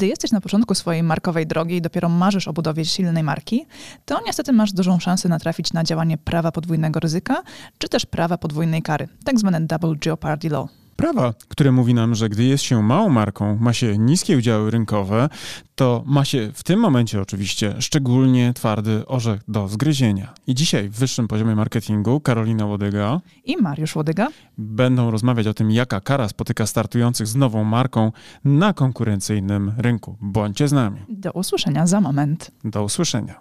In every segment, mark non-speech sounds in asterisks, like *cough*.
gdy jesteś na początku swojej markowej drogi i dopiero marzysz o budowie silnej marki, to niestety masz dużą szansę natrafić na działanie prawa podwójnego ryzyka, czy też prawa podwójnej kary, tak zwane double jeopardy law prawa, które mówi nam, że gdy jest się małą marką, ma się niskie udziały rynkowe, to ma się w tym momencie oczywiście szczególnie twardy orzech do zgryzienia. I dzisiaj w wyższym poziomie marketingu Karolina Łodyga i Mariusz Łodyga będą rozmawiać o tym, jaka kara spotyka startujących z nową marką na konkurencyjnym rynku. Bądźcie z nami. Do usłyszenia za moment. Do usłyszenia.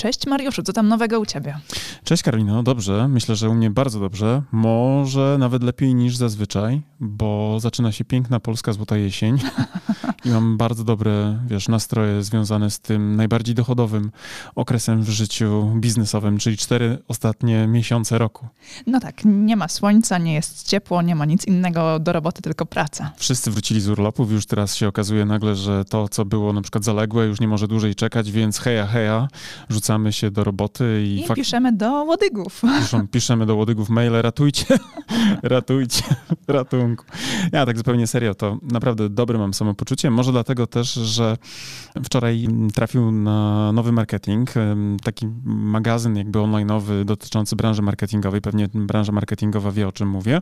Cześć Mariuszu, co tam nowego u ciebie? Cześć Karolino, dobrze. Myślę, że u mnie bardzo dobrze. Może nawet lepiej niż zazwyczaj, bo zaczyna się piękna polska złota jesień *laughs* i mam bardzo dobre, wiesz, nastroje związane z tym najbardziej dochodowym okresem w życiu biznesowym, czyli cztery ostatnie miesiące roku. No tak, nie ma słońca, nie jest ciepło, nie ma nic innego do roboty, tylko praca. Wszyscy wrócili z urlopów, już teraz się okazuje nagle, że to, co było na przykład zaległe, już nie może dłużej czekać, więc heja, heja, rzucamy się do roboty i... I piszemy do łodygów. Piszą, *laughs* piszemy do łodygów maile, ratujcie, *laughs* ratujcie, ratunku. Ja tak zupełnie serio, to naprawdę dobre mam samopoczucie. Może dlatego też, że wczoraj trafił na nowy marketing, taki magazyn jakby online'owy dotyczący branży marketingowej. Pewnie branża marketingowa wie, o czym mówię.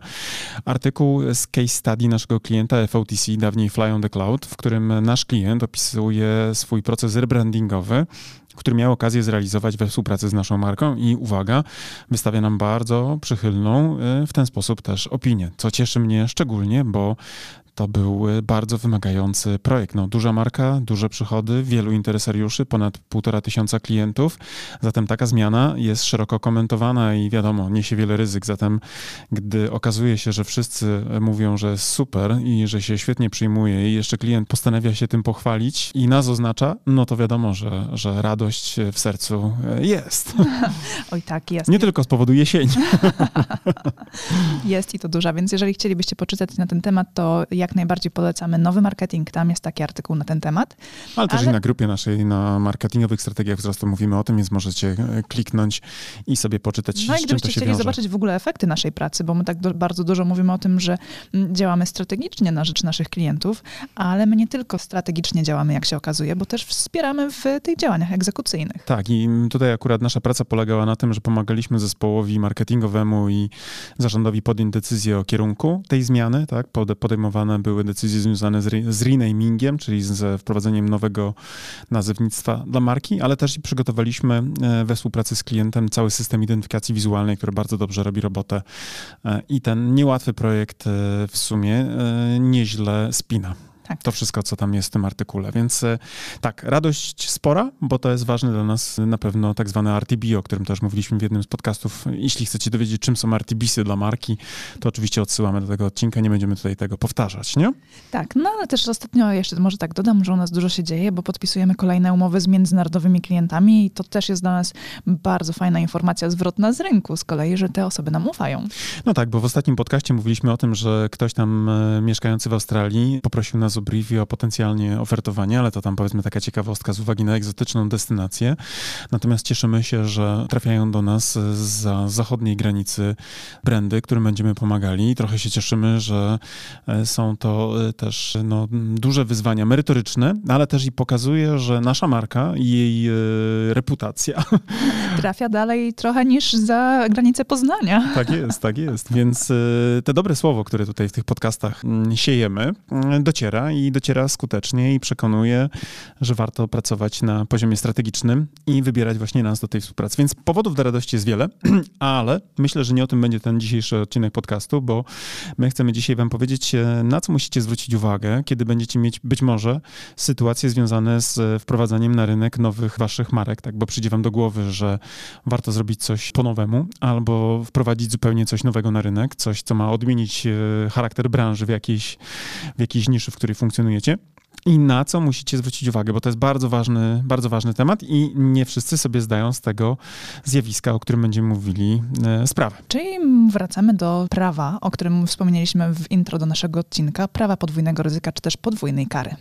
Artykuł z case study naszego klienta FOTC, dawniej Fly on the Cloud, w którym nasz klient opisuje swój proces rebrandingowy który miał okazję zrealizować we współpracy z naszą marką i uwaga, wystawia nam bardzo przychylną y, w ten sposób też opinię, co cieszy mnie szczególnie, bo to był y, bardzo wymagający projekt. No, duża marka, duże przychody, wielu interesariuszy, ponad półtora tysiąca klientów. Zatem taka zmiana jest szeroko komentowana i wiadomo, niesie wiele ryzyk. Zatem, gdy okazuje się, że wszyscy mówią, że jest super i że się świetnie przyjmuje i jeszcze klient postanawia się tym pochwalić i nas oznacza, no to wiadomo, że, że radość w sercu y, jest. *laughs* Oj tak, jest. Nie tylko z powodu jesieni. *laughs* jest i to duża, więc jeżeli chcielibyście poczytać na ten temat, to jak jak najbardziej polecamy nowy marketing. Tam jest taki artykuł na ten temat. Ale też Ale... i na grupie naszej, na marketingowych strategiach wzrostu mówimy o tym, więc możecie e, kliknąć i sobie poczytać, no i gdybyście chcieli wiąże. zobaczyć w ogóle efekty naszej pracy, bo my tak do, bardzo dużo mówimy o tym, że mm, działamy strategicznie na rzecz naszych klientów, ale my nie tylko strategicznie działamy, jak się okazuje, bo też wspieramy w tych działaniach egzekucyjnych. Tak i tutaj akurat nasza praca polegała na tym, że pomagaliśmy zespołowi marketingowemu i zarządowi podjąć decyzję o kierunku tej zmiany, tak, podejmowane były decyzje związane z, z renamingiem, czyli z wprowadzeniem nowego nazewnictwa dla marki, ale też przygotowaliśmy e, we współpracy z klientem cały system identyfikacji wizualnej, który bardzo dobrze robi robotę e, i ten niełatwy projekt e, w sumie nieźle spina. Tak. To wszystko, co tam jest w tym artykule. Więc e, tak, radość spora, bo to jest ważne dla nas na pewno tak zwane RTB, o którym też mówiliśmy w jednym z podcastów. Jeśli chcecie dowiedzieć, czym są RTBsy dla marki, to oczywiście odsyłamy do tego odcinka, nie będziemy tutaj tego powtarzać, nie? Tak, no ale też ostatnio jeszcze może tak dodam, że u nas dużo się dzieje, bo podpisujemy kolejne umowy z międzynarodowymi klientami i to też jest dla nas bardzo fajna informacja zwrotna z rynku z kolei, że te osoby nam ufają. No tak, bo w ostatnim podcaście mówiliśmy o tym, że ktoś tam e, mieszkający w Australii poprosił nas o briefie o potencjalnie ofertowanie, ale to tam powiedzmy taka ciekawostka z uwagi na egzotyczną destynację. Natomiast cieszymy się, że trafiają do nas za zachodniej granicy brandy, którym będziemy pomagali. Trochę się cieszymy, że e, są to e, też no, duże wyzwania merytoryczne, ale też i pokazuje, że nasza marka i jej e, reputacja *laughs* trafia dalej trochę niż za granicę Poznania. Tak jest, tak jest. Więc te dobre słowo, które tutaj w tych podcastach mm, siejemy, mm, i dociera skutecznie i przekonuje, że warto pracować na poziomie strategicznym i wybierać właśnie nas do tej współpracy. Więc powodów do radości jest wiele, *clears throat* ale myślę, że nie o tym będzie ten dzisiejszy odcinek podcastu, bo my chcemy dzisiaj wam powiedzieć, e, na co musicie zwrócić uwagę, kiedy będziecie mieć być może sytuacje związane z wprowadzaniem na rynek nowych waszych marek, tak, bo przyjdzie wam do głowy, że warto zrobić coś po nowemu albo wprowadzić zupełnie coś nowego na rynek, coś, co ma odmienić e, charakter branży w jakiejś, w jakiejś niszy, w której funkcjonujecie. I na co musicie zwrócić uwagę, bo to jest bardzo ważny, bardzo ważny temat i nie wszyscy sobie zdają z tego zjawiska, o którym będziemy mówili, e, sprawę. Czyli wracamy do prawa, o którym wspomnieliśmy w intro do naszego odcinka, prawa podwójnego ryzyka, czy też podwójnej kary.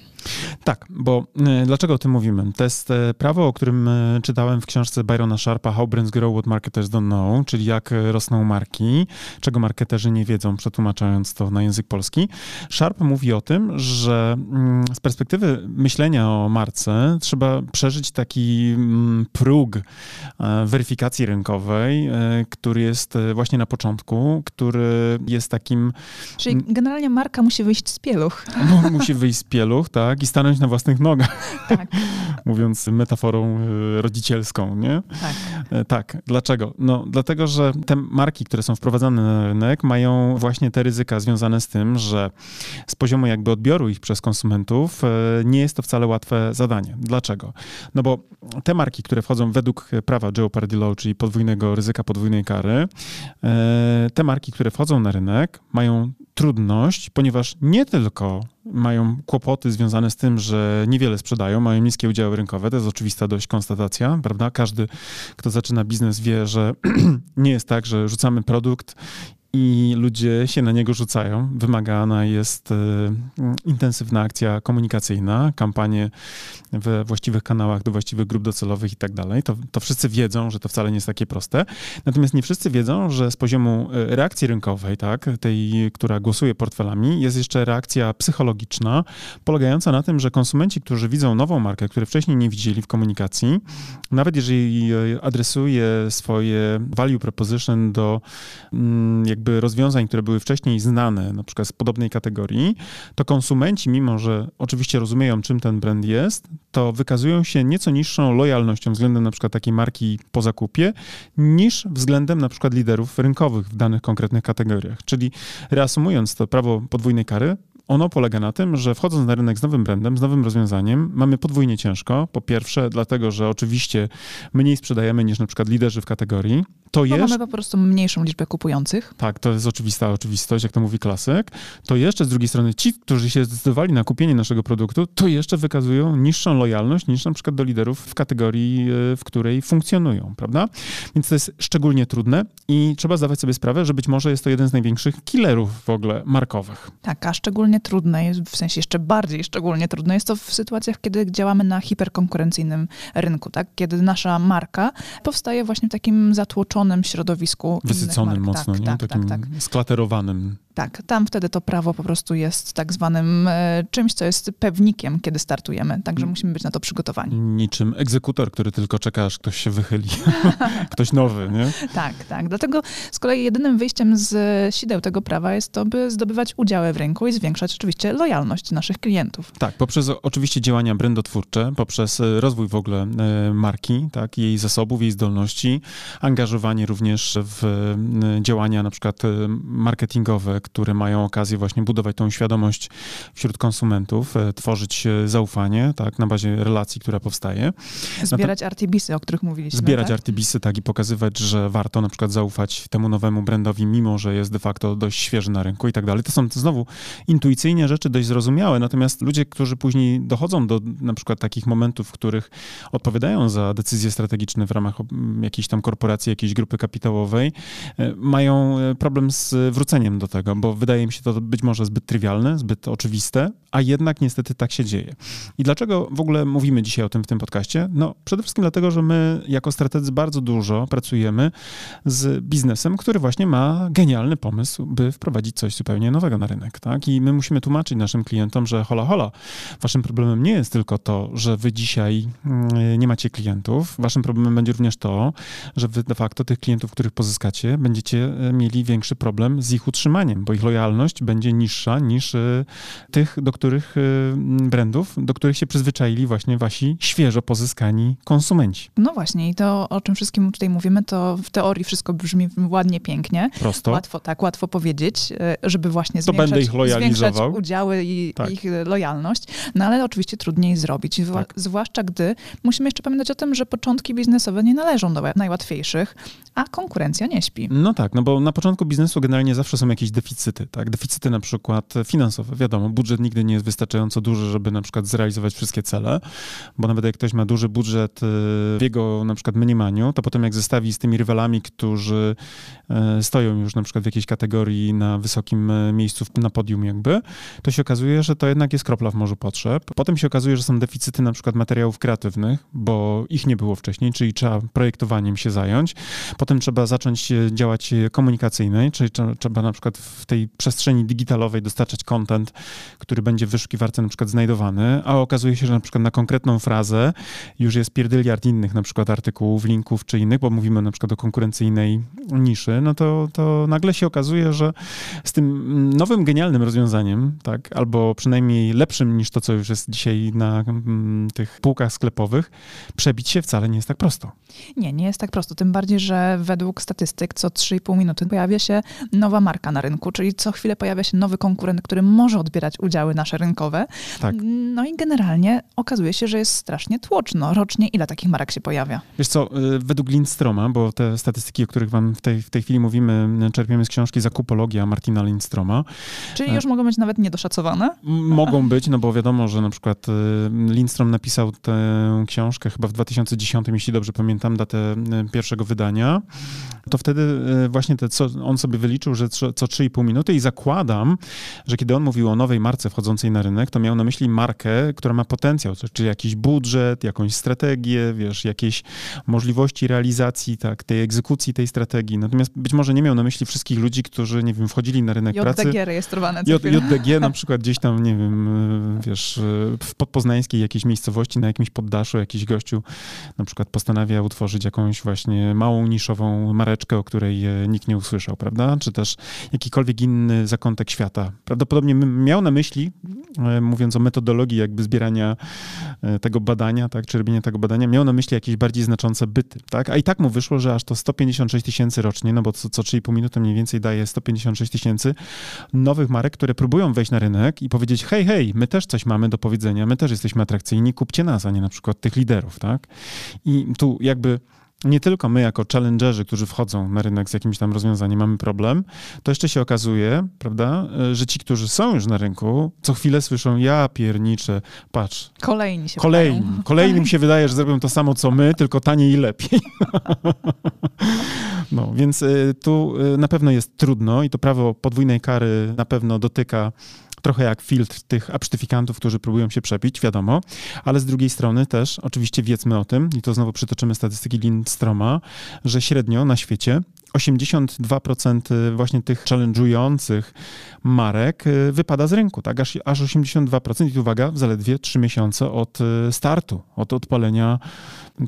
Tak, bo e, dlaczego o tym mówimy? To jest e, prawo, o którym czytałem w książce Byrona Sharpa How Brands Grow What Marketers Don't Know, czyli jak rosną marki, czego marketerzy nie wiedzą, przetłumaczając to na język polski. Sharp mówi o tym, że mm, perspektywy myślenia o marce trzeba przeżyć taki mm, próg e, weryfikacji rynkowej, e, który jest e, właśnie na początku, który jest takim... Czyli generalnie marka musi wyjść z pieluch. Musi wyjść z pieluch, tak, i stanąć na własnych nogach. *laughs* Tak. Mówiąc metaforą rodzicielską, nie? Tak. Tak. Dlaczego? No, dlatego, że te marki, które są wprowadzane na rynek, mają właśnie te ryzyka związane z tym, że z poziomu jakby odbioru ich przez konsumentów Nie jest to wcale łatwe zadanie. Dlaczego? No bo te marki, które wchodzą według prawa Jeopardy Law, czyli podwójnego ryzyka podwójnej kary, e, te marki, które wchodzą na rynek, mają trudność, ponieważ nie tylko mają kłopoty związane z tym, że niewiele sprzedają, mają niskie udziały rynkowe, to jest oczywista dość konstatacja, prawda? Każdy, kto zaczyna biznes wie, że *clears throat* nie jest tak, że rzucamy produkt i ludzie się na niego rzucają. Wymagana jest e, intensywna akcja komunikacyjna, kampanie we właściwych kanałach do właściwych grup docelowych i tak dalej. To, wszyscy wiedzą, że to wcale nie jest takie proste. Natomiast nie wszyscy wiedzą, że z poziomu e, reakcji rynkowej, tak, tej, która głosuje portfelami, jest jeszcze reakcja psychologiczna, polegająca na tym, że konsumenci, którzy widzą nową markę, które wcześniej nie widzieli w komunikacji, nawet jeżeli e, adresuje swoje value proposition do mm, jakby rozwiązań, które były wcześniej znane, na przykład z podobnej kategorii, to konsumenci, mimo że oczywiście rozumieją, czym ten brand jest, to wykazują się nieco niższą lojalnością względem na przykład takiej marki po zakupie, niż względem na przykład liderów rynkowych w danych konkretnych kategoriach. Czyli reasumując to prawo podwójnej kary, ono polega na tym, że wchodząc na rynek z nowym brandem, z nowym rozwiązaniem, mamy podwójnie ciężko. Po pierwsze, dlatego, że oczywiście mniej sprzedajemy niż na przykład liderzy w kategorii. To jest... mamy po prostu mniejszą liczbę kupujących. Tak, to jest oczywista oczywistość, jak to mówi klasyk. To jeszcze z drugiej strony ci, którzy się zdecydowali na kupienie naszego produktu, to jeszcze wykazują niższą lojalność niż na przykład do liderów w kategorii, e, w której funkcjonują, prawda? Więc to jest szczególnie trudne i trzeba zdawać sobie sprawę, że być może jest to jeden z największych killerów w ogóle markowych. Tak, a szczególnie szczególnie trudne, jest, w sensie jeszcze bardziej szczególnie trudne jest to w sytuacjach, kiedy działamy na hiperkonkurencyjnym rynku, tak? Kiedy nasza marka powstaje właśnie w takim zatłoczonym środowisku. Wysyconym mocno, tak, nie? Tak, takim tak, tak. sklaterowanym. Tak, tam wtedy to prawo po prostu jest tak zwanym e, czymś, co jest pewnikiem, kiedy startujemy, także mm. musimy być na to przygotowani. Niczym egzekutor, który tylko czeka, aż ktoś się wychyli. *laughs* ktoś nowy, nie? Tak, tak. Dlatego z kolei jedynym wyjściem z sideł tego prawa jest to, by zdobywać udziały w rynku i zwiększać oczywiście lojalność naszych klientów. Tak, poprzez oczywiście działania brandotwórcze, poprzez e, rozwój w ogóle e, marki, tak, jej zasobów, jej zdolności, angażowanie również w e, działania na przykład marketingowe, które mają okazję właśnie budować tą świadomość wśród konsumentów, e, tworzyć e, zaufanie, tak, na bazie relacji, która powstaje. Zbierać artibisy, o których mówiliśmy. Zbierać tak? artibisy, tak, i pokazywać, że warto na przykład zaufać temu nowemu brandowi, mimo że jest de facto dość świeży na rynku i tak dalej. To są znowu intuicyjnie rzeczy dość zrozumiałe, natomiast ludzie, którzy później dochodzą do na przykład takich momentów, w których odpowiadają za decyzje strategiczne w ramach jakiejś tam korporacji, jakiejś grupy kapitałowej, e, mają problem z wróceniem do tego, bo wydaje mi się to być może zbyt trywialne, zbyt oczywiste, a jednak niestety tak się dzieje. I dlaczego w ogóle mówimy dzisiaj o tym w tym podcaście? No, przede wszystkim dlatego, że my jako strategzy bardzo dużo pracujemy z biznesem, który właśnie ma genialny pomysł, by wprowadzić coś zupełnie nowego na rynek, tak? I my musimy tłumaczyć naszym klientom, że hola, hola, waszym problemem nie jest tylko to, że wy dzisiaj mm, nie macie klientów, waszym problemem będzie również to, że wy de facto tych klientów, których pozyskacie, będziecie e, mieli większy problem z ich utrzymaniem, bo ich lojalność będzie niższa niż y, tych, do których y, brandów, do których się przyzwyczaili właśnie wasi świeżo pozyskani konsumenci. No właśnie i to, o czym wszystkim tutaj mówimy, to w teorii wszystko brzmi ładnie, pięknie. Prosto. Łatwo, tak, łatwo powiedzieć, y, żeby właśnie to zwiększać, ich zwiększać udziały i tak. ich lojalność, no ale oczywiście trudniej zrobić, tak. zwłaszcza gdy musimy jeszcze pamiętać o tym, że początki biznesowe nie należą do najłatwiejszych, a konkurencja nie śpi. No tak, no bo na początku biznesu generalnie zawsze są jakieś deficyty, tak? Deficyty na przykład finansowe. Wiadomo, budżet nigdy nie jest wystarczająco duży, żeby na przykład zrealizować wszystkie cele, bo nawet jak ktoś ma duży budżet y, w jego na przykład miniemaniu, to potem jak zestawi z tymi rywalami, którzy y, stoją już na przykład w jakiejś kategorii na wysokim y, miejscu na podium jakby, to się okazuje, że to jednak jest kropla w morzu potrzeb. Potem się okazuje, że są deficyty na przykład materiałów kreatywnych, bo ich nie było wcześniej, czyli trzeba projektowaniem się zająć. Potem trzeba zacząć działać komunikacyjnej, czyli trzeba na przykład w tej przestrzeni digitalowej dostarczać content, który będzie w wyszukiwarce na przykład znajdowany, a okazuje się, że na przykład na konkretną frazę już jest pierdyliard innych na przykład artykułów, linków czy innych, bo mówimy na przykład o konkurencyjnej niszy, no to, to nagle się okazuje, że z tym nowym, genialnym rozwiązaniem, tak, albo przynajmniej lepszym niż to, co już jest dzisiaj na m, tych półkach sklepowych, przebić się wcale nie jest tak prosto. Nie, nie jest tak prosto. Tym bardziej, że według statystyk co 3,5 minuty pojawia się nowa marka na rynku, rynku, czyli co chwilę pojawia się nowy konkurent, który może odbierać udziały nasze rynkowe. Tak. No i generalnie okazuje się, że jest strasznie tłoczno. Rocznie ile takich marek się pojawia? Wiesz co, y, według Lindstroma, bo te statystyki, o których wam w tej, w tej chwili mówimy, y, czerpiemy z książki Zakupologia Martina Lindstroma. Czyli e, już mogą być nawet niedoszacowane? Mogą być, no bo wiadomo, że na przykład y, Lindstrom napisał tę książkę chyba w 2010, jeśli dobrze pamiętam, datę pierwszego wydania. To wtedy właśnie te, co on sobie wyliczył, że co 3,5 2,5 minuty i zakładam, że kiedy on mówił o nowej marce wchodzącej na rynek, to miał na myśli markę, która ma potencjał, czyli jakiś budżet, jakąś strategię, wiesz, jakieś możliwości realizacji tak, tej egzekucji tej strategii. Natomiast być może nie miał na myśli wszystkich ludzi, którzy, nie wiem, wchodzili na rynek JDG pracy. JDG rejestrowane. J, JDG na przykład gdzieś tam, nie wiem, e, wiesz, e, w podpoznańskiej jakiejś miejscowości, na jakimś poddaszu jakiś gościu na przykład postanawia utworzyć jakąś właśnie małą niszową mareczkę, o której e, nikt nie usłyszał, prawda? Czy też jakikolwiek inny zakątek świata. Prawdopodobnie miał na myśli, mówiąc o metodologii jakby zbierania tego badania, tak, czy robienia tego badania, miał na myśli jakieś bardziej znaczące byty, tak? A i tak mu wyszło, że aż to 156 tysięcy rocznie, no bo co, co 3,5 minuty mniej więcej daje 156 tysięcy nowych marek, które próbują wejść na rynek i powiedzieć, hej, hej, my też coś mamy do powiedzenia, my też jesteśmy atrakcyjni, kupcie nas, a nie na przykład tych liderów, tak? I tu jakby nie tylko my jako challengerzy, którzy wchodzą na rynek z jakimś tam rozwiązaniem mamy problem, to jeszcze się okazuje, prawda, że ci, którzy są już na rynku, co chwilę słyszą, ja pierniczę, patrz. Kolejni się Kolejni. Wydają. Kolejnym *laughs* się wydaje, że zrobią to samo, co my, tylko taniej i lepiej. *laughs* no, więc y, tu y, na pewno jest trudno i to prawo podwójnej kary na pewno dotyka trochę jak filtr tych absztyfikantów, którzy próbują się przepić, wiadomo, ale z drugiej strony też oczywiście wiedzmy o tym, i to znowu przytoczymy statystyki Lindstroma, że średnio na świecie 82% właśnie tych challenge'ujących marek y, wypada z rynku, tak? Aż, aż 82% i uwaga, w zaledwie 3 miesiące od y, startu, od odpalenia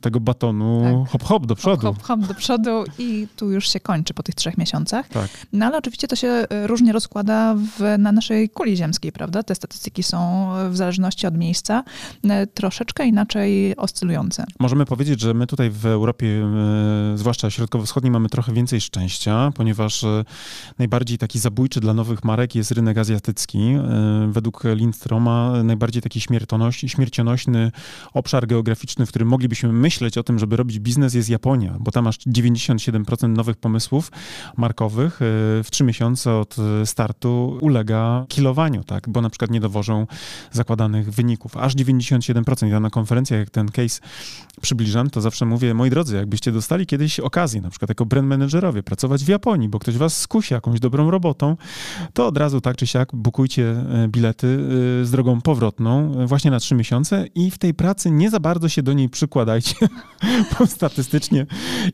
tego batonu tak. hop hop do przodu. Hop, hop hop do przodu i tu już się kończy po tych trzech miesiącach. Tak. No ale oczywiście to się y, różnie rozkłada w, na naszej kuli ziemskiej, prawda? Te statystyki są w zależności od miejsca troszeczkę inaczej oscylujące. Możemy powiedzieć, że my tutaj w Europie, zwłaszcza środkowo-wschodniej, mamy trochę więcej szczęścia, ponieważ najbardziej taki zabójczy dla nowych marek jest rynek azjatycki. E, według Lindstroma najbardziej taki śmiercionośny obszar geograficzny, w którym moglibyśmy myśleć o tym, żeby robić biznes, jest Japonia, bo tam aż 97% nowych pomysłów markowych e, w trzy miesiące od startu ulega kilowaniu, tak? bo na przykład nie dowożą zakładanych wyników. Aż 97%. Ja na konferencjach, jak ten case przybliżam, to zawsze mówię, moi drodzy, jakbyście dostali kiedyś okazję, na przykład jako brand managerowie, pracować w Japonii, bo ktoś was skusi jakąś dobrą robotą, to od razu tak czy siak bukujcie e, bilety z drogą powrotną właśnie na trzy miesiące i w tej pracy nie za bardzo się do niej przykładajcie, *laughs* bo statystycznie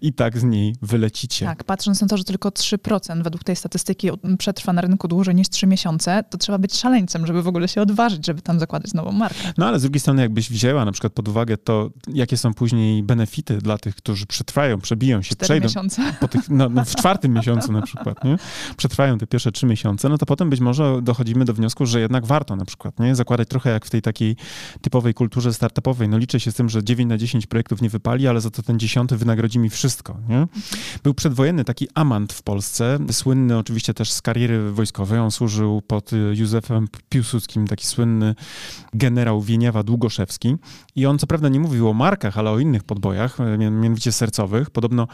i tak z niej wylecicie. Tak, patrząc na to, że tylko 3% według tej statystyki przetrwa na rynku dłużej niż 3 miesiące, to trzeba być szaleńcem, żeby w ogóle się odważyć, żeby tam zakładać nową markę. No ale z drugiej strony, jakbyś wzięła na przykład pod uwagę to, jakie są później benefity dla tych, którzy przetrwają, przebiją się, przejdą. miesiące. Po tych, no, no, w czwartym *laughs* miesiącu na przykład, nie? Przetrwają te pierwsze trzy miesiące, no to potem być może dochodzimy do wniosku, że jednak warto na przykład, nie? Zakładać trochę jak w tej takiej typowej kulturze startupowej. No liczę się z tym, że 9 na 10 projektów projektów nie wypali, ale za to ten dziesiąty wynagrodzi mi wszystko. Nie? Był przedwojenny taki amant w Polsce, słynny oczywiście też z kariery wojskowej. On służył pod Józefem Piłsudskim, taki słynny generał Wieniawa Długoszewski. I on co prawda nie mówił o markach, ale o innych podbojach, mianowicie sercowych. Podobno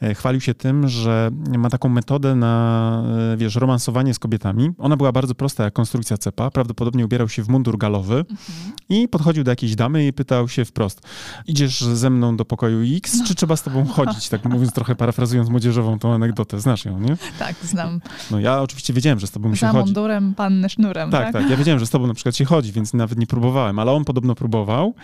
e, chwalił się tym, że ma taką metodę na, e, wiesz, romansowanie z kobietami. Ona była bardzo prosta jak konstrukcja cepa. Prawdopodobnie ubierał się w mundur galowy mhm. i podchodził do jakiejś damy i pytał się wprost, idziesz ze mną do pokoju X, no. czy trzeba z tobą chodzić? Tak mówiąc trochę parafrazując młodzieżową tą anegdotę. Znasz ją, nie? Tak, znam. No ja oczywiście wiedziałem, że z tobą Za się chodzi. Za mundurem, panny sznurem, tak? Tak, tak. Ja wiedziałem, że z tobą na przykład się chodzi, więc nawet nie próbowałem, ale on podobno próbował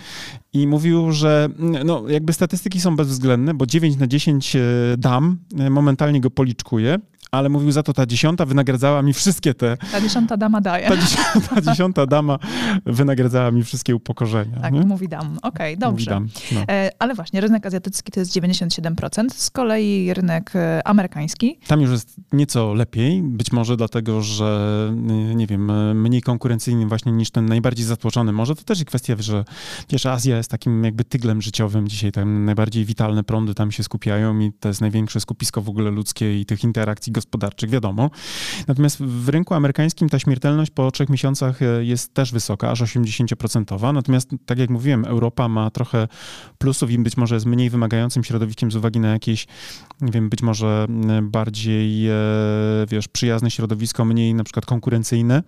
i mówił, że no, jakby statystyki są bezwzględne, bo 9 na 10 e, dam e, momentalnie go policzkuje ale mówił za to ta dziesiąta wynagradzała mi wszystkie te... Ta dziesiąta dama daje. Ta, dziesiąta, ta dziesiąta dama wynagradzała mi wszystkie upokorzenia. Tak, nie? mówi dam. Okej, okay, dobrze. Dam, no. e, ale właśnie, rynek azjatycki to jest 97%, z kolei rynek e, amerykański. Tam już jest nieco lepiej, być może dlatego, że e, nie wiem, mniej konkurencyjny właśnie niż ten najbardziej zatłoczony. Może to też jest kwestia, że wiesz, Azja jest takim jakby tyglem życiowym dzisiaj, tam najbardziej witalne prądy tam się skupiają i to jest największe skupisko w ogóle ludzkie i tych interakcji gospodarczych, wiadomo. Natomiast w rynku amerykańskim ta śmiertelność po trzech miesiącach e, jest też wysoka, aż 80%. Natomiast, tak jak mówiłem, Europa ma trochę plusów i być może jest mniej wymagającym środowiskiem z uwagi na jakieś, nie wiem, być może bardziej, e, wiesz, przyjazne środowisko, mniej na przykład konkurencyjne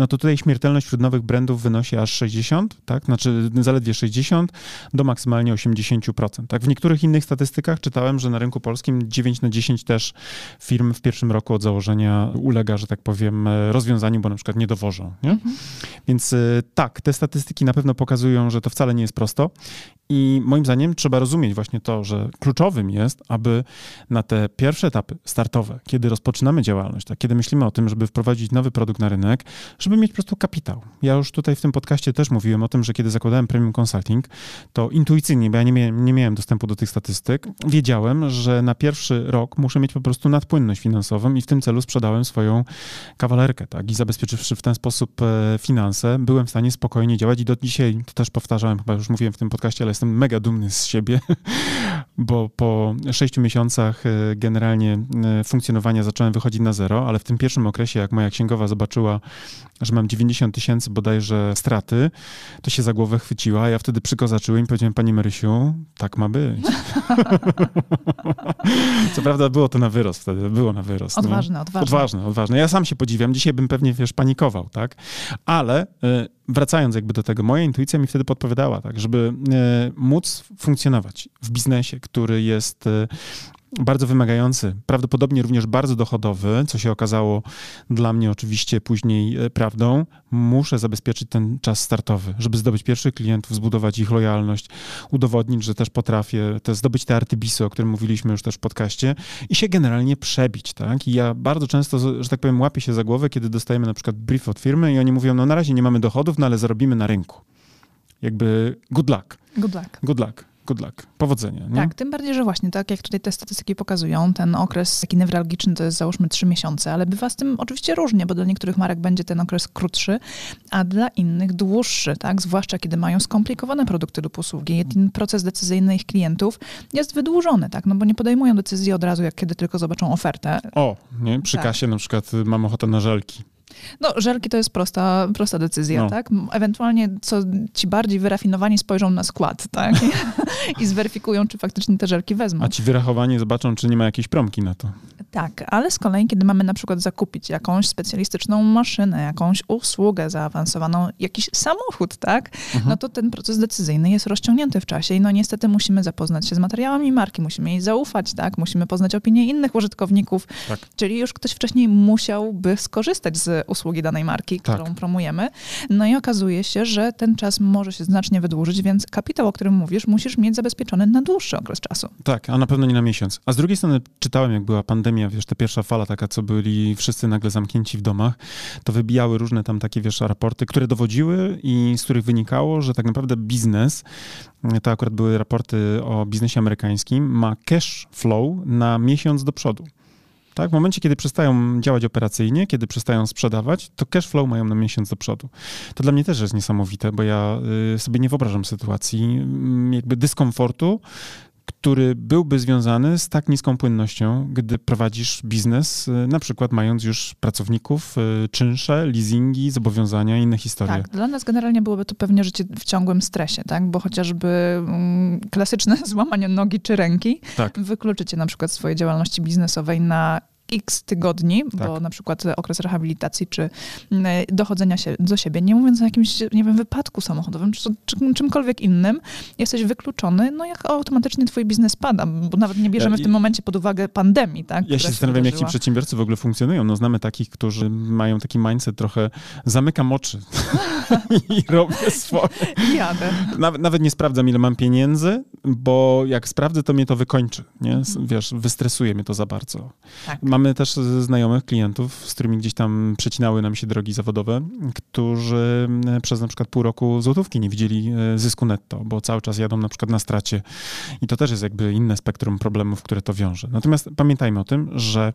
no to tutaj śmiertelność wśród nowych brandów wynosi aż 60, tak? Znaczy zaledwie 60 do maksymalnie 80%. Tak? W niektórych innych statystykach czytałem, że na rynku polskim 9 na 10 też firm w pierwszym roku od założenia ulega, że tak powiem, rozwiązaniu, bo na przykład nie dowożą. Nie? Mhm. Więc y, tak, te statystyki na pewno pokazują, że to wcale nie jest prosto i moim zdaniem trzeba rozumieć właśnie to, że kluczowym jest, aby na te pierwsze etapy startowe, kiedy rozpoczynamy działalność, tak, kiedy myślimy o tym, żeby wprowadzić nowy produkt na rynek, żeby mieć po prostu kapitał. Ja już tutaj w tym podcaście też mówiłem o tym, że kiedy zakładałem Premium Consulting, to intuicyjnie, bo ja nie miałem, nie miałem dostępu do tych statystyk, wiedziałem, że na pierwszy rok muszę mieć po prostu nadpłynność finansową i w tym celu sprzedałem swoją kawalerkę, tak, i zabezpieczywszy w ten sposób e, finanse, byłem w stanie spokojnie działać i do dzisiaj, to też powtarzałem, chyba już mówiłem w tym podcaście, ale jestem mega dumny z siebie, *laughs* bo po sześciu miesiącach e, generalnie e, funkcjonowania zacząłem wychodzić na zero, ale w tym pierwszym okresie, jak moja księgowa zobaczyła, że mam 90 tysięcy bodajże straty, to się za głowę chwyciła. Ja wtedy przykozaczyłem i powiedziałem, pani Marysiu, tak ma być. *laughs* Co prawda było to na wyrost wtedy, było na wyrost. Odważne, no. odważne. Odważne, odważne. Ja sam się podziwiam. Dzisiaj bym pewnie, wiesz, panikował, tak? Ale... Y wracając jakby do tego, moja intuicja mi wtedy podpowiadała, tak, żeby e, móc funkcjonować w biznesie, który jest e, bardzo wymagający, prawdopodobnie również bardzo dochodowy, co się okazało dla mnie oczywiście później e, prawdą, muszę zabezpieczyć ten czas startowy, żeby zdobyć pierwszych klientów, zbudować ich lojalność, udowodnić, że też potrafię te, zdobyć te artybisy, o którym mówiliśmy już też w podcaście i się generalnie przebić, tak? I ja bardzo często, że tak powiem, łapię się za głowę, kiedy dostajemy na przykład brief od firmy i oni mówią, no na razie nie mamy dochodów, no ale zarobimy na rynku. Jakby good luck. Good luck. Good luck good luck, powodzenia. Nie? Tak, tym bardziej, że właśnie tak jak tutaj te statystyki pokazują, ten okres taki newralgiczny to jest załóżmy trzy miesiące, ale bywa z tym oczywiście różnie, bo dla niektórych marek będzie ten okres krótszy, a dla innych dłuższy, tak? Zwłaszcza kiedy mają skomplikowane produkty lub usługi. Ten proces decyzyjny ich klientów jest wydłużony, tak? No bo nie podejmują decyzji od razu, jak kiedy tylko zobaczą ofertę. O, nie? Przy tak. kasie na przykład mam ochotę na żelki. No, żelki to jest prosta, prosta decyzja, no. tak? Ewentualnie co ci bardziej wyrafinowani spojrzą na skład, tak? *laughs* I zweryfikują, czy faktycznie te żelki wezmą. A ci wyrachowani zobaczą, czy nie ma jakiejś promki na to. Tak, ale z kolei, kiedy mamy na przykład zakupić jakąś specjalistyczną maszynę, jakąś usługę zaawansowaną, jakiś samochód, tak? Mhm. No to ten proces decyzyjny jest rozciągnięty w czasie i no niestety musimy zapoznać się z materiałami marki, musimy jej zaufać, tak? Musimy poznać opinie innych użytkowników, tak. czyli już ktoś wcześniej musiałby skorzystać z usługi danej marki, tak. którą promujemy. No i okazuje się, że ten czas może się znacznie wydłużyć, więc kapitał, o którym mówisz, musisz mieć zabezpieczony na dłuższy okres czasu. Tak, a na pewno nie na miesiąc. A z drugiej strony czytałem, jak była pandemia, wiesz, ta pierwsza fala taka, co byli wszyscy nagle zamknięci w domach, to wybijały różne tam takie, wiesz, raporty, które dowodziły i z których wynikało, że tak naprawdę biznes, to akurat były raporty o biznesie amerykańskim, ma cash flow na miesiąc do przodu. Tak? W momencie, kiedy przestają działać operacyjnie, kiedy przestają sprzedawać, to cash flow mają na miesiąc do przodu. To dla mnie też jest niesamowite, bo ja y, sobie nie wyobrażam sytuacji mm, jakby dyskomfortu, który byłby związany z tak niską płynnością, gdy prowadzisz biznes, y, na przykład mając już pracowników, y, czynsze, leasingi, zobowiązania i inne historie. Tak, dla nas generalnie byłoby to pewnie życie w ciągłym stresie, tak? Bo chociażby mm, klasyczne *laughs* złamanie nogi czy ręki tak. wykluczycie na przykład swojej działalności biznesowej na x tygodni, tak. bo na przykład okres rehabilitacji czy mm, dochodzenia się do siebie, nie mówiąc o jakimś, nie wiem, wypadku samochodowym czy, czy czymkolwiek innym, jesteś wykluczony, no jak automatycznie twój biznes pada, bo nawet nie bierzemy w tym momencie pod uwagę pandemii, tak? Ja się zastanawiam, jak ci przedsiębiorcy w ogóle funkcjonują. No znamy takich, którzy mają taki mindset trochę zamykam oczy *laughs* i robię swoje. *laughs* Jadę. Nawet, nawet nie sprawdzam, ile mam pieniędzy, bo jak sprawdzę, to mnie to wykończy, nie? Mhm. Wiesz, wystresuje mnie to za bardzo. Tak. Mam mamy też znajomych klientów, z którymi gdzieś tam przecinały nam się drogi zawodowe, którzy e, przez na przykład pół roku złotówki nie widzieli e, zysku netto, bo cały czas jadą na przykład na stracie. I to też jest jakby inne spektrum problemów, które to wiąże. Natomiast pamiętajmy o tym, że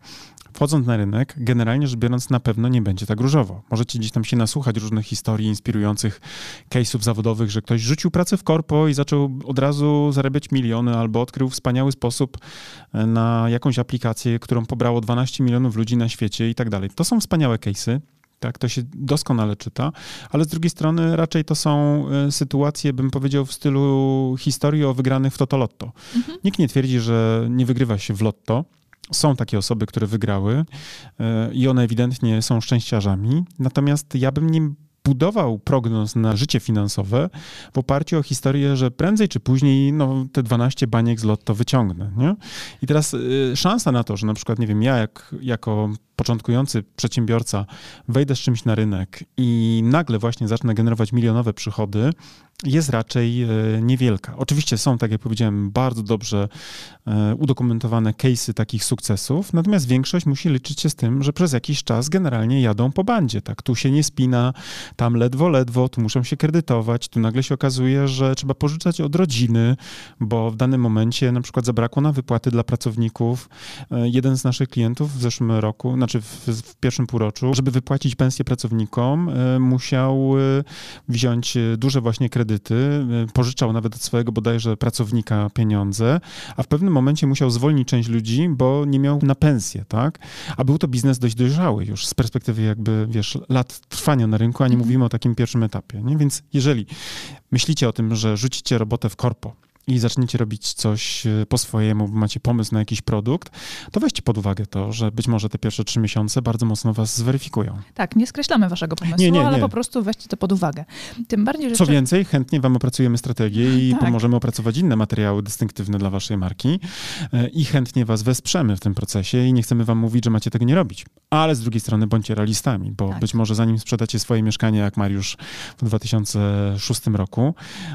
wchodząc na rynek, generalnie rzecz biorąc, na pewno nie będzie tak różowo. Możecie gdzieś tam się nasłuchać różnych historii inspirujących case'ów zawodowych, że ktoś rzucił pracę w korpo i zaczął od razu zarabiać miliony albo odkrył wspaniały sposób e, na jakąś aplikację, którą pobrało 12 milionów ludzi na świecie i tak dalej. To są wspaniałe case'y. Tak, to się doskonale czyta, ale z drugiej strony raczej to są e, sytuacje, bym powiedział, w stylu historii o wygranych w Totolotto. Mhm. Nikt nie twierdzi, że nie wygrywa się w lotto, są takie osoby, które wygrały e, i one ewidentnie są szczęściarzami. Natomiast ja bym nie budował prognoz na życie finansowe w oparciu o historię, że prędzej czy później no, te 12 baniek z lotto wyciągnę. Nie? I teraz y, szansa na to, że na przykład, nie wiem, ja jak, jako początkujący przedsiębiorca wejdę z czymś na rynek i nagle właśnie zacznę generować milionowe przychody, jest raczej e, niewielka. Oczywiście są, tak jak powiedziałem, bardzo dobrze e, udokumentowane case'y takich sukcesów, natomiast większość musi liczyć się z tym, że przez jakiś czas generalnie jadą po bandzie. Tak? Tu się nie spina, tam ledwo, ledwo, tu muszą się kredytować, tu nagle się okazuje, że trzeba pożyczać od rodziny, bo w danym momencie na przykład zabrakło na wypłaty dla pracowników. E, jeden z naszych klientów w zeszłym roku, znaczy w, w pierwszym półroczu, żeby wypłacić pensję pracownikom, musiał wziąć duże właśnie kredyty kredyty, y, pożyczał nawet od swojego bodajże pracownika pieniądze, a w pewnym momencie musiał zwolnić część ludzi, bo nie miał na pensję, tak? A był to biznes dość dojrzały już z perspektywy jakby, wiesz, lat trwania na rynku, a nie mhm. mówimy o takim pierwszym etapie, nie? Więc jeżeli myślicie o tym, że rzucicie robotę w korpo, i zaczniecie robić coś e, po swojemu, macie pomysł na jakiś produkt, to weźcie pod uwagę to, że być może te pierwsze trzy miesiące bardzo mocno was zweryfikują. Tak, nie skreślamy waszego pomysłu, nie, nie, nie. ale po prostu weźcie to pod uwagę. Tym bardziej, że... Co więcej, chętnie wam opracujemy strategię i tak. pomożemy opracować inne materiały dystynktywne dla waszej marki e, i chętnie was wesprzemy w tym procesie i nie chcemy wam mówić, że macie tego nie robić. Ale z drugiej strony bądźcie realistami, bo tak. być może zanim sprzedacie swoje mieszkanie, jak Mariusz w 2006 roku,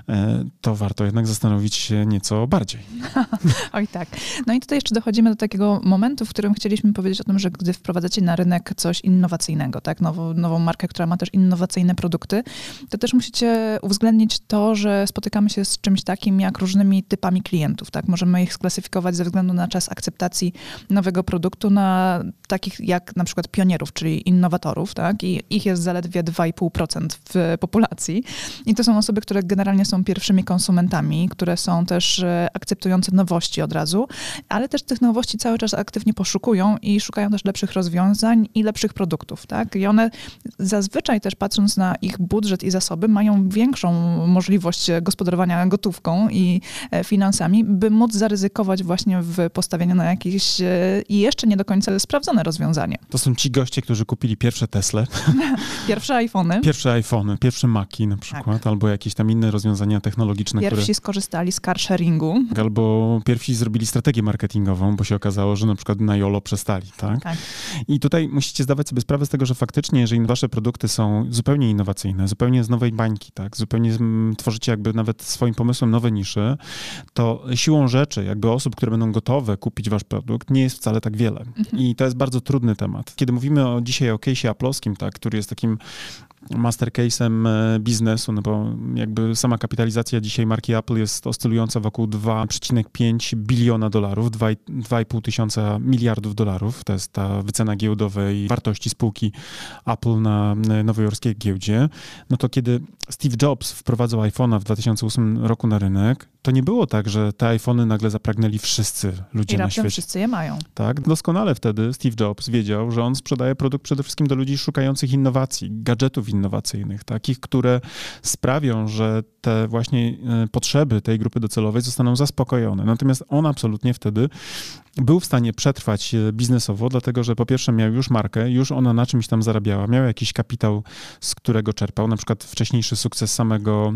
e, to warto jednak zastanowić nieco bardziej. *laughs* Oj tak. No i tutaj jeszcze dochodzimy do takiego momentu, w którym chcieliśmy powiedzieć o tym, że gdy wprowadzacie na rynek coś innowacyjnego, tak, nową, nową markę, która ma też innowacyjne produkty, to też musicie uwzględnić to, że spotykamy się z czymś takim jak różnymi typami klientów, tak. Możemy ich sklasyfikować ze względu na czas akceptacji nowego produktu na takich jak na przykład pionierów, czyli innowatorów, tak, i ich jest zaledwie 2,5% w populacji. I to są osoby, które generalnie są pierwszymi konsumentami, które są są też e, akceptujące nowości od razu, ale też tych nowości cały czas aktywnie poszukują i szukają też lepszych rozwiązań i lepszych produktów. Tak? I one zazwyczaj też patrząc na ich budżet i zasoby, mają większą możliwość gospodarowania gotówką i e, finansami, by móc zaryzykować właśnie w postawieniu na jakieś e, i jeszcze nie do końca sprawdzone rozwiązanie. To są ci goście, którzy kupili pierwsze Tesle. *laughs* pierwsze iPhony. Pierwsze iPhony, pierwsze Maki na przykład, tak. albo jakieś tam inne rozwiązania technologiczne, Pierwsi które... skorzystali z carsharingu. Albo pierwsi zrobili strategię marketingową, bo się okazało, że na przykład na YOLO przestali, tak? tak? I tutaj musicie zdawać sobie sprawę z tego, że faktycznie, jeżeli wasze produkty są zupełnie innowacyjne, zupełnie z nowej bańki, tak? Zupełnie tworzycie jakby nawet swoim pomysłem nowe nisze, to siłą rzeczy jakby osób, które będą gotowe kupić wasz produkt, nie jest wcale tak wiele. Mhm. I to jest bardzo trudny temat. Kiedy mówimy o, dzisiaj o case'ie aplowskim, tak, który jest takim master case'em e, biznesu, no bo jakby sama kapitalizacja dzisiaj marki Apple jest oscylująca wokół 2,5 biliona dolarów, 2,5 tysiąca miliardów dolarów. To jest ta wycena giełdowej wartości spółki Apple na nowojorskiej giełdzie. No to kiedy Steve Jobs wprowadzał iPhone'a w 2008 roku na rynek, to nie było tak, że te iPhony nagle zapragnęli wszyscy ludzie I na świecie. wszyscy je mają. Tak, doskonale wtedy Steve Jobs wiedział, że on sprzedaje produkt przede wszystkim do ludzi szukających innowacji, gadżetów innowacyjnych, takich, które sprawią, że te właśnie e, potrzeby tej grupy docelowej zostaną zaspokojone. Natomiast on absolutnie wtedy był w stanie przetrwać e, biznesowo, dlatego że po pierwsze miał już markę, już ona na czymś tam zarabiała, miał jakiś kapitał, z którego czerpał, na przykład wcześniejszy sukces samego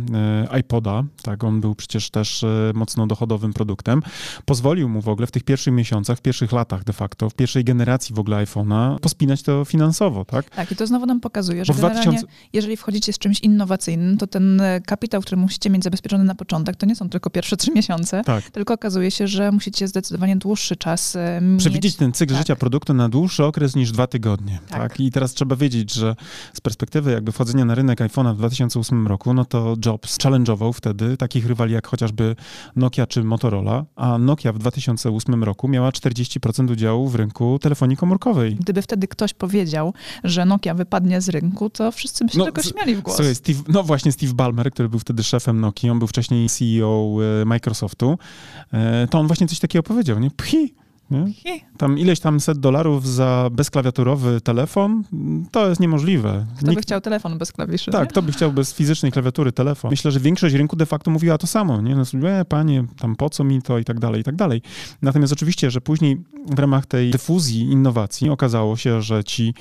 e, iPoda, tak, on był przecież też mocno dochodowym produktem, pozwolił mu w ogóle w tych pierwszych miesiącach, w pierwszych latach de facto, w pierwszej generacji w ogóle iPhone'a pospinać to finansowo, tak? Tak, i to znowu nam pokazuje, że generalnie, 2000... jeżeli wchodzicie z czymś innowacyjnym, to ten kapitał, który musicie mieć zabezpieczony na początek, to nie są tylko pierwsze trzy miesiące, tak. tylko okazuje się, że musicie zdecydowanie dłuższy czas e, mieć. Przewidzieć ten cykl tak. życia produktu na dłuższy okres niż dwa tygodnie. Tak. tak. I teraz trzeba wiedzieć, że z perspektywy jakby wchodzenia na rynek iPhone'a w 2008 roku, no to Jobs challenge'ował wtedy takich rywali jak chociażby Nokia czy Motorola, a Nokia w 2008 roku miała 40% udziału w rynku telefonii komórkowej. Gdyby wtedy ktoś powiedział, że Nokia wypadnie z rynku, to wszyscy by się no, tego śmiali w głos. Słuchaj, Steve, no właśnie Steve Ballmer, który był wtedy szefem Nokii, on był wcześniej CEO e, Microsoftu, e, to on właśnie coś takiego powiedział, nie? Pchi, nie? Tam ileś tam set dolarów za bezklawiaturowy telefon, to jest niemożliwe. Kto Nikt... by chciał telefon bez klawiszy? Tak, nie? kto by chciał bez fizycznej klawiatury telefon. Myślę, że większość rynku de facto mówiła to samo, nie? No, e, panie, tam po co mi to i tak dalej, i tak dalej. Natomiast oczywiście, że później w ramach tej dyfuzji innowacji okazało się, że ci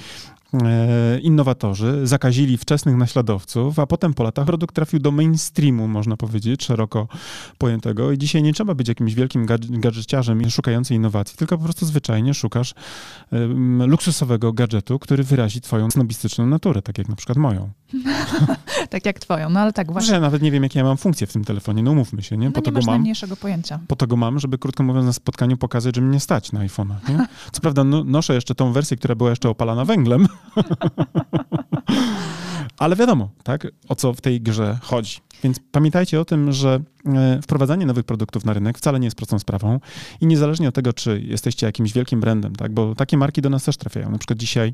innowatorzy zakazili wczesnych naśladowców, a potem po latach produkt trafił do mainstreamu, można powiedzieć, szeroko pojętego. I dzisiaj nie trzeba być jakimś wielkim gadżeciarzem szukającym innowacji, tylko po prostu zwyczajnie szukasz luksusowego gadżetu, który wyrazi twoją snobistyczną naturę, tak jak na przykład moją. *laughs* tak jak twoją, no ale tak właśnie. Że nawet nie wiem, jakie ja mam funkcje w tym telefonie, no umówmy się, nie? Po no, nie masz mam, najmniejszego pojęcia. Po to go mam, żeby krótko mówiąc na spotkaniu pokazać, że mnie stać na iPhone'a, nie? *laughs* Co prawda no, noszę jeszcze tą wersję, która była jeszcze opalana węglem, *laughs* *laughs* ale wiadomo, tak, o co w tej grze chodzi. Więc pamiętajcie o tym, że wprowadzanie nowych produktów na rynek wcale nie jest prostą sprawą i niezależnie od tego, czy jesteście jakimś wielkim brandem, tak, bo takie marki do nas też trafiają. Na przykład dzisiaj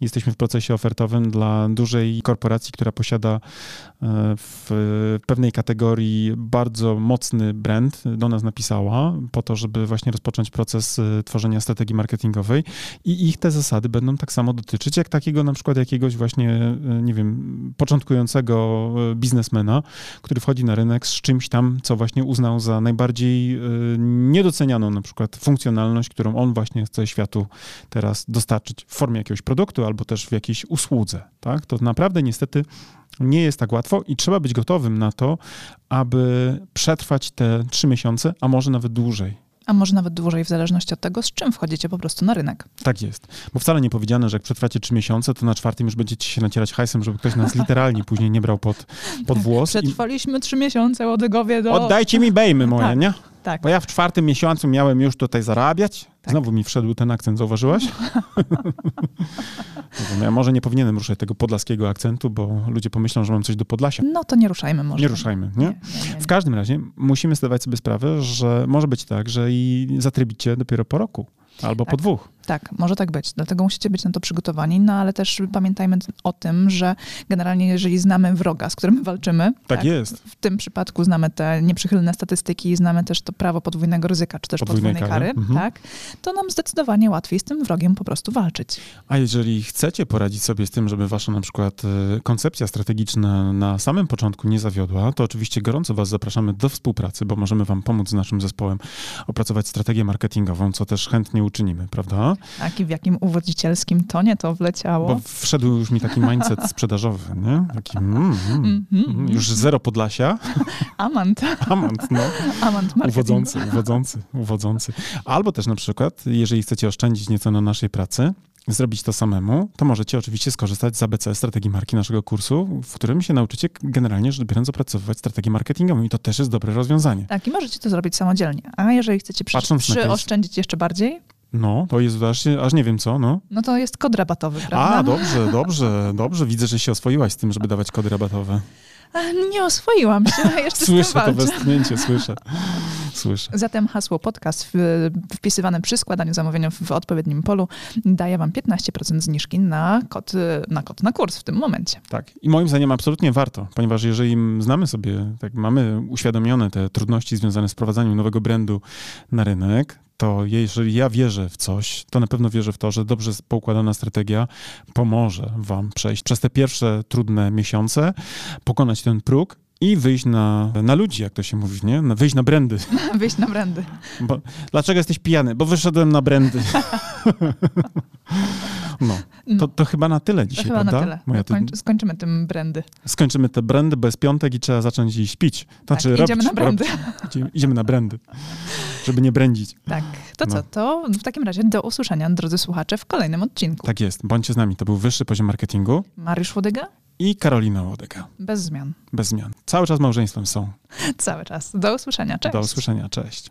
jesteśmy w procesie ofertowym dla dużej korporacji, która posiada e, w pewnej kategorii bardzo mocny brand, do nas napisała po to, żeby właśnie rozpocząć proces e, tworzenia strategii marketingowej i ich te zasady będą tak samo dotyczyć, jak takiego na przykład jakiegoś właśnie, nie wiem, początkującego biznesmena, który wchodzi na rynek z czymś tam, co właśnie uznał za najbardziej y, niedocenianą na przykład funkcjonalność, którą on właśnie chce światu teraz dostarczyć w formie jakiegoś produktu albo też w jakiejś usłudze. Tak? To naprawdę niestety nie jest tak łatwo i trzeba być gotowym na to, aby przetrwać te trzy miesiące, a może nawet dłużej a może nawet dłużej, w zależności od tego, z czym wchodzicie po prostu na rynek. Tak jest. Bo wcale nie powiedziane, że jak przetrwacie trzy miesiące, to na czwartym już będziecie się nacierać hajsem, żeby ktoś nas literalnie *laughs* później nie brał pod, pod włos. Przetrwaliśmy i... trzy miesiące, łodygowie do... Oddajcie mi bejmy moje, tak. nie? Tak. Bo ja w czwartym miesiącu miałem już tutaj zarabiać. Tak. Znowu mi wszedł ten akcent, zauważyłaś? *laughs* ja może nie powinienem ruszać tego podlaskiego akcentu, bo ludzie pomyślą, że mam coś do Podlasia. No to nie ruszajmy może. Nie ruszajmy, nie? nie, nie, nie w każdym razie musimy zdawać sobie sprawę, że może być tak, że i zatrybicie dopiero po roku. Albo tak. po dwóch. Tak, może tak być. Dlatego musicie być na to przygotowani, no ale też pamiętajmy o tym, że generalnie jeżeli znamy wroga, z którym walczymy, tak, tak jest. w tym przypadku znamy te nieprzychylne statystyki, znamy też to prawo podwójnego ryzyka, czy też podwójnej, podwójnej kary, kary mhm. tak, to nam zdecydowanie łatwiej z tym wrogiem po prostu walczyć. A jeżeli chcecie poradzić sobie z tym, żeby wasza na przykład e, koncepcja strategiczna na samym początku nie zawiodła, to oczywiście gorąco was zapraszamy do współpracy, bo możemy wam pomóc z naszym zespołem opracować strategię marketingową, co też chętnie uczynimy, prawda? Tak, i w jakim uwodzicielskim tonie to wleciało. Bo wszedł już mi taki mindset *laughs* sprzedażowy, nie? Taki mm, mm, mm, już zero Podlasia. *laughs* Amant. *laughs* Amant, no. Amant marketing. Uwodzący, uwodzący, uwodzący. Albo też na przykład, jeżeli chcecie oszczędzić nieco na naszej pracy, zrobić to samemu, to możecie oczywiście skorzystać z ABC strategii marki naszego kursu, w którym się nauczycie generalnie rzecz biorąc opracowywać strategię marketingową i to też jest dobre rozwiązanie. Tak, i możecie to zrobić samodzielnie. A jeżeli chcecie przy, przyoszczędzić jeszcze bardziej, No, to jest aż, aż nie wiem co, no. No to jest kod rabatowy, prawda? A, dobrze, *laughs* dobrze, dobrze. Widzę, że się oswoiłaś z tym, żeby dawać kody rabatowe. Nie oswoiłam się, jeszcze Słyszę to westchnięcie, słyszę. Słyszę. Zatem hasło podcast wpisywane przy składaniu zamówienia w odpowiednim polu daje wam 15% zniżki na kod, na kod na kurs w tym momencie. Tak. I moim zdaniem absolutnie warto, ponieważ jeżeli znamy sobie, tak mamy uświadomione te trudności związane z wprowadzaniem nowego brandu na rynek, to jeżeli ja wierzę w coś, to na pewno wierzę w to, że dobrze poukładana strategia pomoże wam przejść przez te pierwsze trudne miesiące, pokonać ten próg i wyjść na, na ludzi, jak to się mówi, nie? Na, wyjść na brandy. *laughs* Wyjść na brandy. Bo, dlaczego jesteś pijany? Bo wyszedłem na brandy. *laughs* no, to, to chyba na tyle To dzisiaj, chyba prawda? na tyle. Moja ty- Kończ, skończymy tym brandy. skończymy te brandy bez piątek i trzeba zacząć iść pić. To Tak, znaczy idziemy robić, na brandy. Idziemy, idziemy na brandy, żeby nie brędzić. Tak. To co? No. To w takim razie do usłyszenia, drodzy słuchacze, w kolejnym odcinku. Tak jest, bądźcie z nami. To był wyższy poziom marketingu Mariusz Łodyga? i Karolina Łodega. Bez zmian. Bez zmian. Cały czas małżeństwem są. Cały czas. Do usłyszenia. Cześć. Do usłyszenia. Cześć.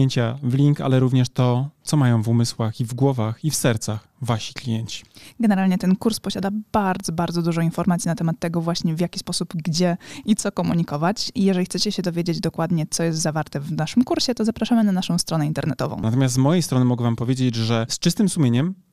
kliknięcia w link, ale również to, co mają w umysłach i w głowach i w sercach wasi klienci. Generalnie ten kurs posiada bardzo, bardzo dużo informacji na temat tego właśnie w jaki sposób, gdzie i co komunikować. I jeżeli chcecie się dowiedzieć dokładnie, co jest zawarte w naszym kursie, to zapraszamy na naszą stronę internetową. Natomiast z mojej strony mogę wam powiedzieć, że z czystym sumieniem